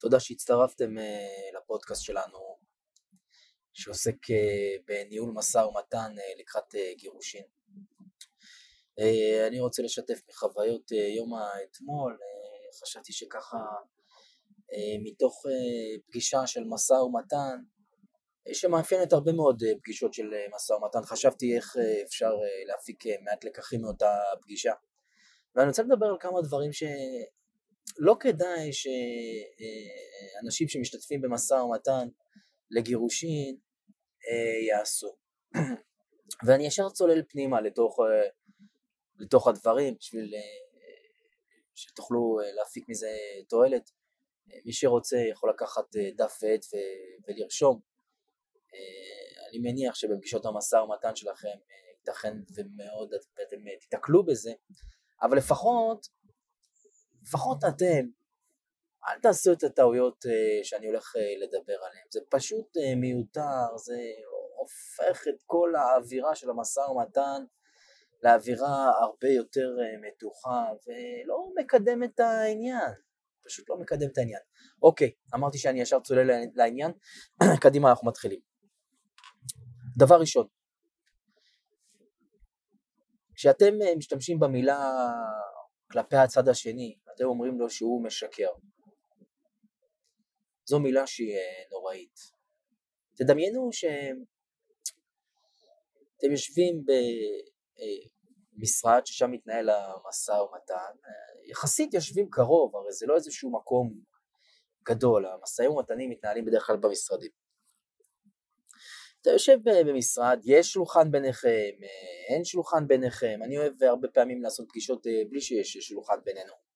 תודה שהצטרפתם אה, לפודקאסט שלנו שעוסק אה, בניהול משא ומתן אה, לקראת גירושין. אני רוצה לשתף מחוויות יום האתמול, חשבתי שככה מתוך פגישה של משא ומתן שמאפיינת הרבה מאוד פגישות של משא ומתן, חשבתי איך אפשר להפיק מעט לקחים מאותה פגישה. ואני רוצה לדבר על כמה דברים ש... לא כדאי שאנשים שמשתתפים במשא ומתן לגירושין אה, יעשו. ואני ישר צולל פנימה לתוך, אה, לתוך הדברים בשביל אה, שתוכלו להפיק מזה תועלת. מי שרוצה יכול לקחת דף ועט ולרשום. אני מניח שבפגישות המשא ומתן שלכם ייתכן ומאוד אתם תיתקלו בזה, אבל לפחות לפחות אתם, אל תעשו את הטעויות אה, שאני הולך אה, לדבר עליהן, זה פשוט אה, מיותר, זה הופך את כל האווירה של המשא ומתן לאווירה הרבה יותר מתוחה ולא מקדם את העניין, פשוט לא מקדם את העניין. אוקיי, אמרתי שאני ישר צולל לעניין, קדימה אנחנו מתחילים. דבר ראשון, כשאתם משתמשים במילה כלפי הצד השני, אתם אומרים לו שהוא משקר. זו מילה שהיא אה, נוראית. תדמיינו שאתם יושבים במשרד ששם מתנהל המשא ומתן, יחסית יושבים קרוב, הרי זה לא איזשהו מקום גדול, המשאים ומתנים מתנהלים בדרך כלל במשרדים. אתה יושב במשרד, יש שולחן ביניכם, אה, אין שולחן ביניכם, אני אוהב הרבה פעמים לעשות פגישות אה, בלי שיש שולחן בינינו.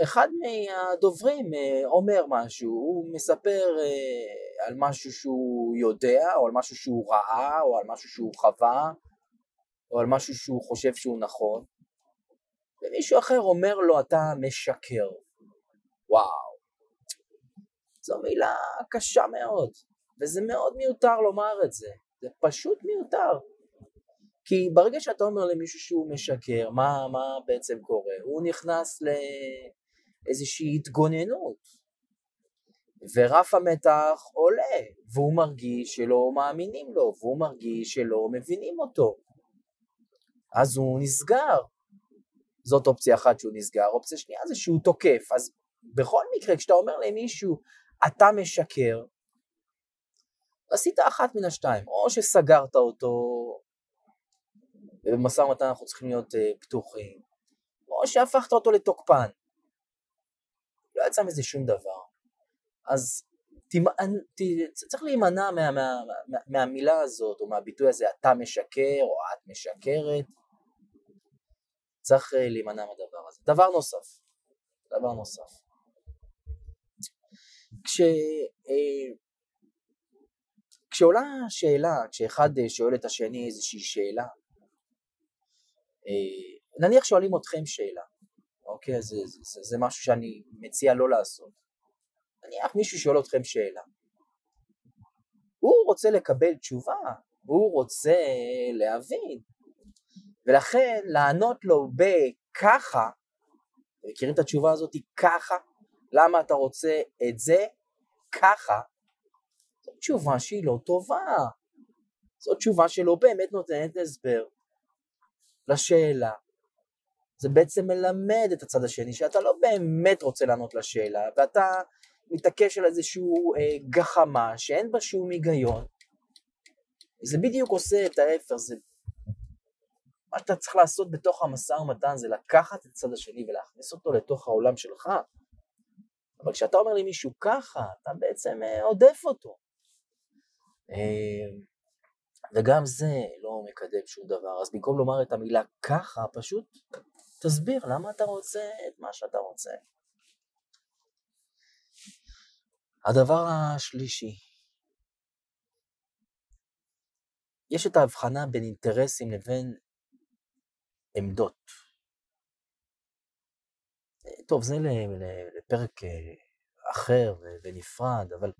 ואחד מהדוברים אה, אומר משהו, הוא מספר על משהו שהוא יודע, או על משהו שהוא ראה, או על משהו שהוא חווה, או על משהו שהוא חושב שהוא נכון, ומישהו אחר אומר לו אתה משקר. וואו. זו מילה קשה מאוד, וזה מאוד מיותר לומר את זה, זה פשוט מיותר. כי ברגע שאתה אומר למישהו שהוא משקר, מה, מה בעצם קורה? הוא נכנס לאיזושהי התגוננות, ורף המתח עולה, והוא מרגיש שלא מאמינים לו, והוא מרגיש שלא מבינים אותו. אז הוא נסגר. זאת אופציה אחת שהוא נסגר, אופציה שנייה זה שהוא תוקף. אז בכל מקרה, כשאתה אומר למישהו, אתה משקר, עשית אחת מן השתיים, או שסגרת אותו, ובמשא ומתן אנחנו צריכים להיות uh, פתוחים, או שהפכת אותו לתוקפן. לא יצא מזה שום דבר. אז תמען, ת, צריך להימנע מה, מה, מה, מהמילה הזאת, או מהביטוי הזה, אתה משקר, או את משקרת. צריך uh, להימנע מהדבר הזה. דבר נוסף, דבר נוסף. כש, אה, כשעולה שאלה, כשאחד אה, שואל את השני איזושהי שאלה, אה, נניח שואלים אתכם שאלה, אוקיי, זה, זה, זה, זה משהו שאני מציע לא לעשות. נניח מישהו שואל אתכם שאלה, הוא רוצה לקבל תשובה, הוא רוצה להבין, ולכן לענות לו בככה, מכירים את התשובה הזאת ככה? למה אתה רוצה את זה ככה? זו תשובה שהיא לא טובה. זו תשובה שלא באמת נותנת הסבר לשאלה. זה בעצם מלמד את הצד השני שאתה לא באמת רוצה לענות לשאלה ואתה מתעקש על איזשהו אה, גחמה שאין בה שום היגיון. זה בדיוק עושה את ההפך, זה מה שאתה צריך לעשות בתוך המשא ומתן זה לקחת את הצד השני ולהכניס אותו לתוך העולם שלך. אבל כשאתה אומר למישהו ככה, אתה בעצם אה, עודף אותו. אה, וגם זה לא מקדם שום דבר, אז במקום לומר את המילה ככה, פשוט תסביר למה אתה רוצה את מה שאתה רוצה. הדבר השלישי, יש את ההבחנה בין אינטרסים לבין עמדות. טוב, זה לפרק אה, אחר ונפרד, אבל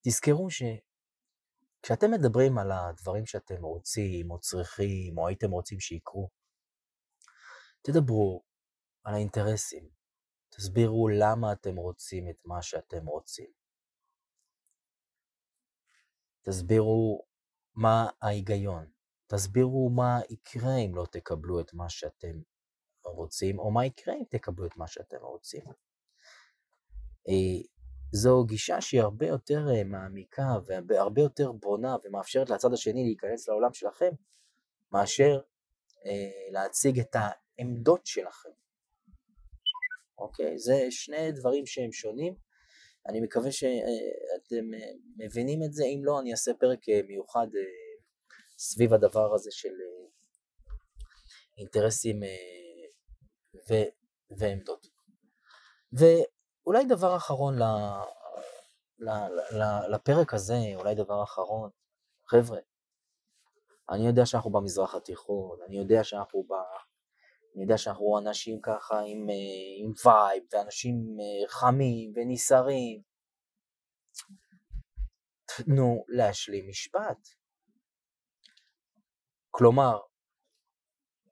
תזכרו שכשאתם מדברים על הדברים שאתם רוצים או צריכים או הייתם רוצים שיקרו, תדברו על האינטרסים, תסבירו למה אתם רוצים את מה שאתם רוצים. תסבירו מה ההיגיון. תסבירו מה יקרה אם לא תקבלו את מה שאתם רוצים, או מה יקרה אם תקבלו את מה שאתם רוצים. אה, זו גישה שהיא הרבה יותר אה, מעמיקה והרבה יותר בונה ומאפשרת לצד השני להיכנס לעולם שלכם, מאשר אה, להציג את העמדות שלכם. אוקיי? זה שני דברים שהם שונים. אני מקווה שאתם מבינים את זה, אם לא אני אעשה פרק מיוחד סביב הדבר הזה של אינטרסים ו, ועמדות. ואולי דבר אחרון ל, ל, ל, לפרק הזה, אולי דבר אחרון, חבר'ה, אני יודע שאנחנו במזרח התיכון, אני יודע שאנחנו ב... אני יודע שאנחנו אנשים ככה עם, עם וייב, ואנשים חמים ונסערים. תנו להשלים משפט. כלומר,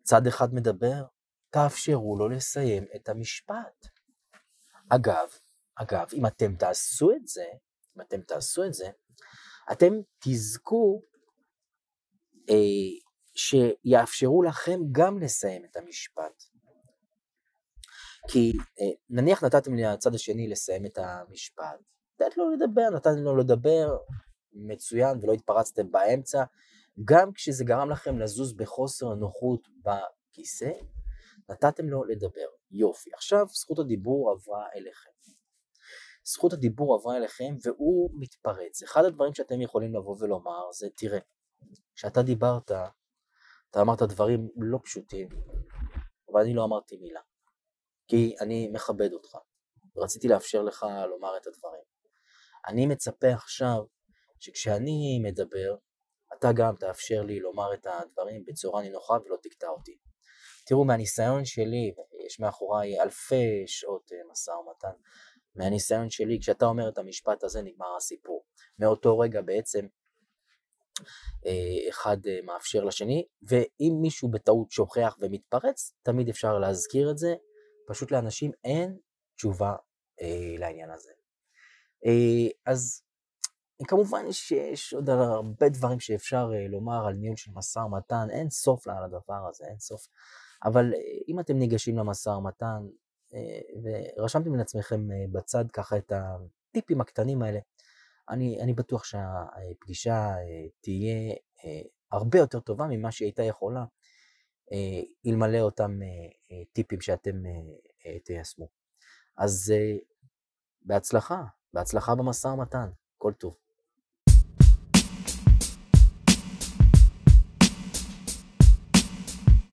צד אחד מדבר, תאפשרו לו לסיים את המשפט. אגב, אגב, אם אתם תעשו את זה, אם אתם תעשו את זה, אתם תזכו אה, שיאפשרו לכם גם לסיים את המשפט. כי אה, נניח נתתם לצד השני לסיים את המשפט, לתת לו לדבר, נתתם לו לדבר, מצוין, ולא התפרצתם באמצע, גם כשזה גרם לכם לזוז בחוסר נוחות בכיסא, נתתם לו לדבר. יופי. עכשיו זכות הדיבור עברה אליכם. זכות הדיבור עברה אליכם והוא מתפרץ. אחד הדברים שאתם יכולים לבוא ולומר זה, תראה, כשאתה דיברת, אתה אמרת דברים לא פשוטים, אבל אני לא אמרתי מילה. כי אני מכבד אותך, ורציתי לאפשר לך לומר את הדברים. אני מצפה עכשיו שכשאני מדבר, אתה גם תאפשר לי לומר את הדברים בצורה נינוחה ולא תקטע אותי. תראו, מהניסיון שלי, יש מאחוריי אלפי שעות אה, משא ומתן, מהניסיון שלי, כשאתה אומר את המשפט הזה נגמר הסיפור. מאותו רגע בעצם אה, אחד אה, מאפשר לשני, ואם מישהו בטעות שוכח ומתפרץ, תמיד אפשר להזכיר את זה, פשוט לאנשים אין תשובה אה, לעניין הזה. אה, אז כמובן שיש עוד הרבה דברים שאפשר אה, לומר על ניהול של משא ומתן, אין סוף לדבר הזה, אין סוף. אבל אה, אם אתם ניגשים למשא ומתן אה, ורשמתם לעצמכם אה, בצד ככה את הטיפים הקטנים האלה, אני, אני בטוח שהפגישה תהיה הרבה יותר טובה ממה שהיא הייתה יכולה אלמלא אותם טיפים שאתם תיישמו. אז בהצלחה, בהצלחה במשא ומתן, כל טוב.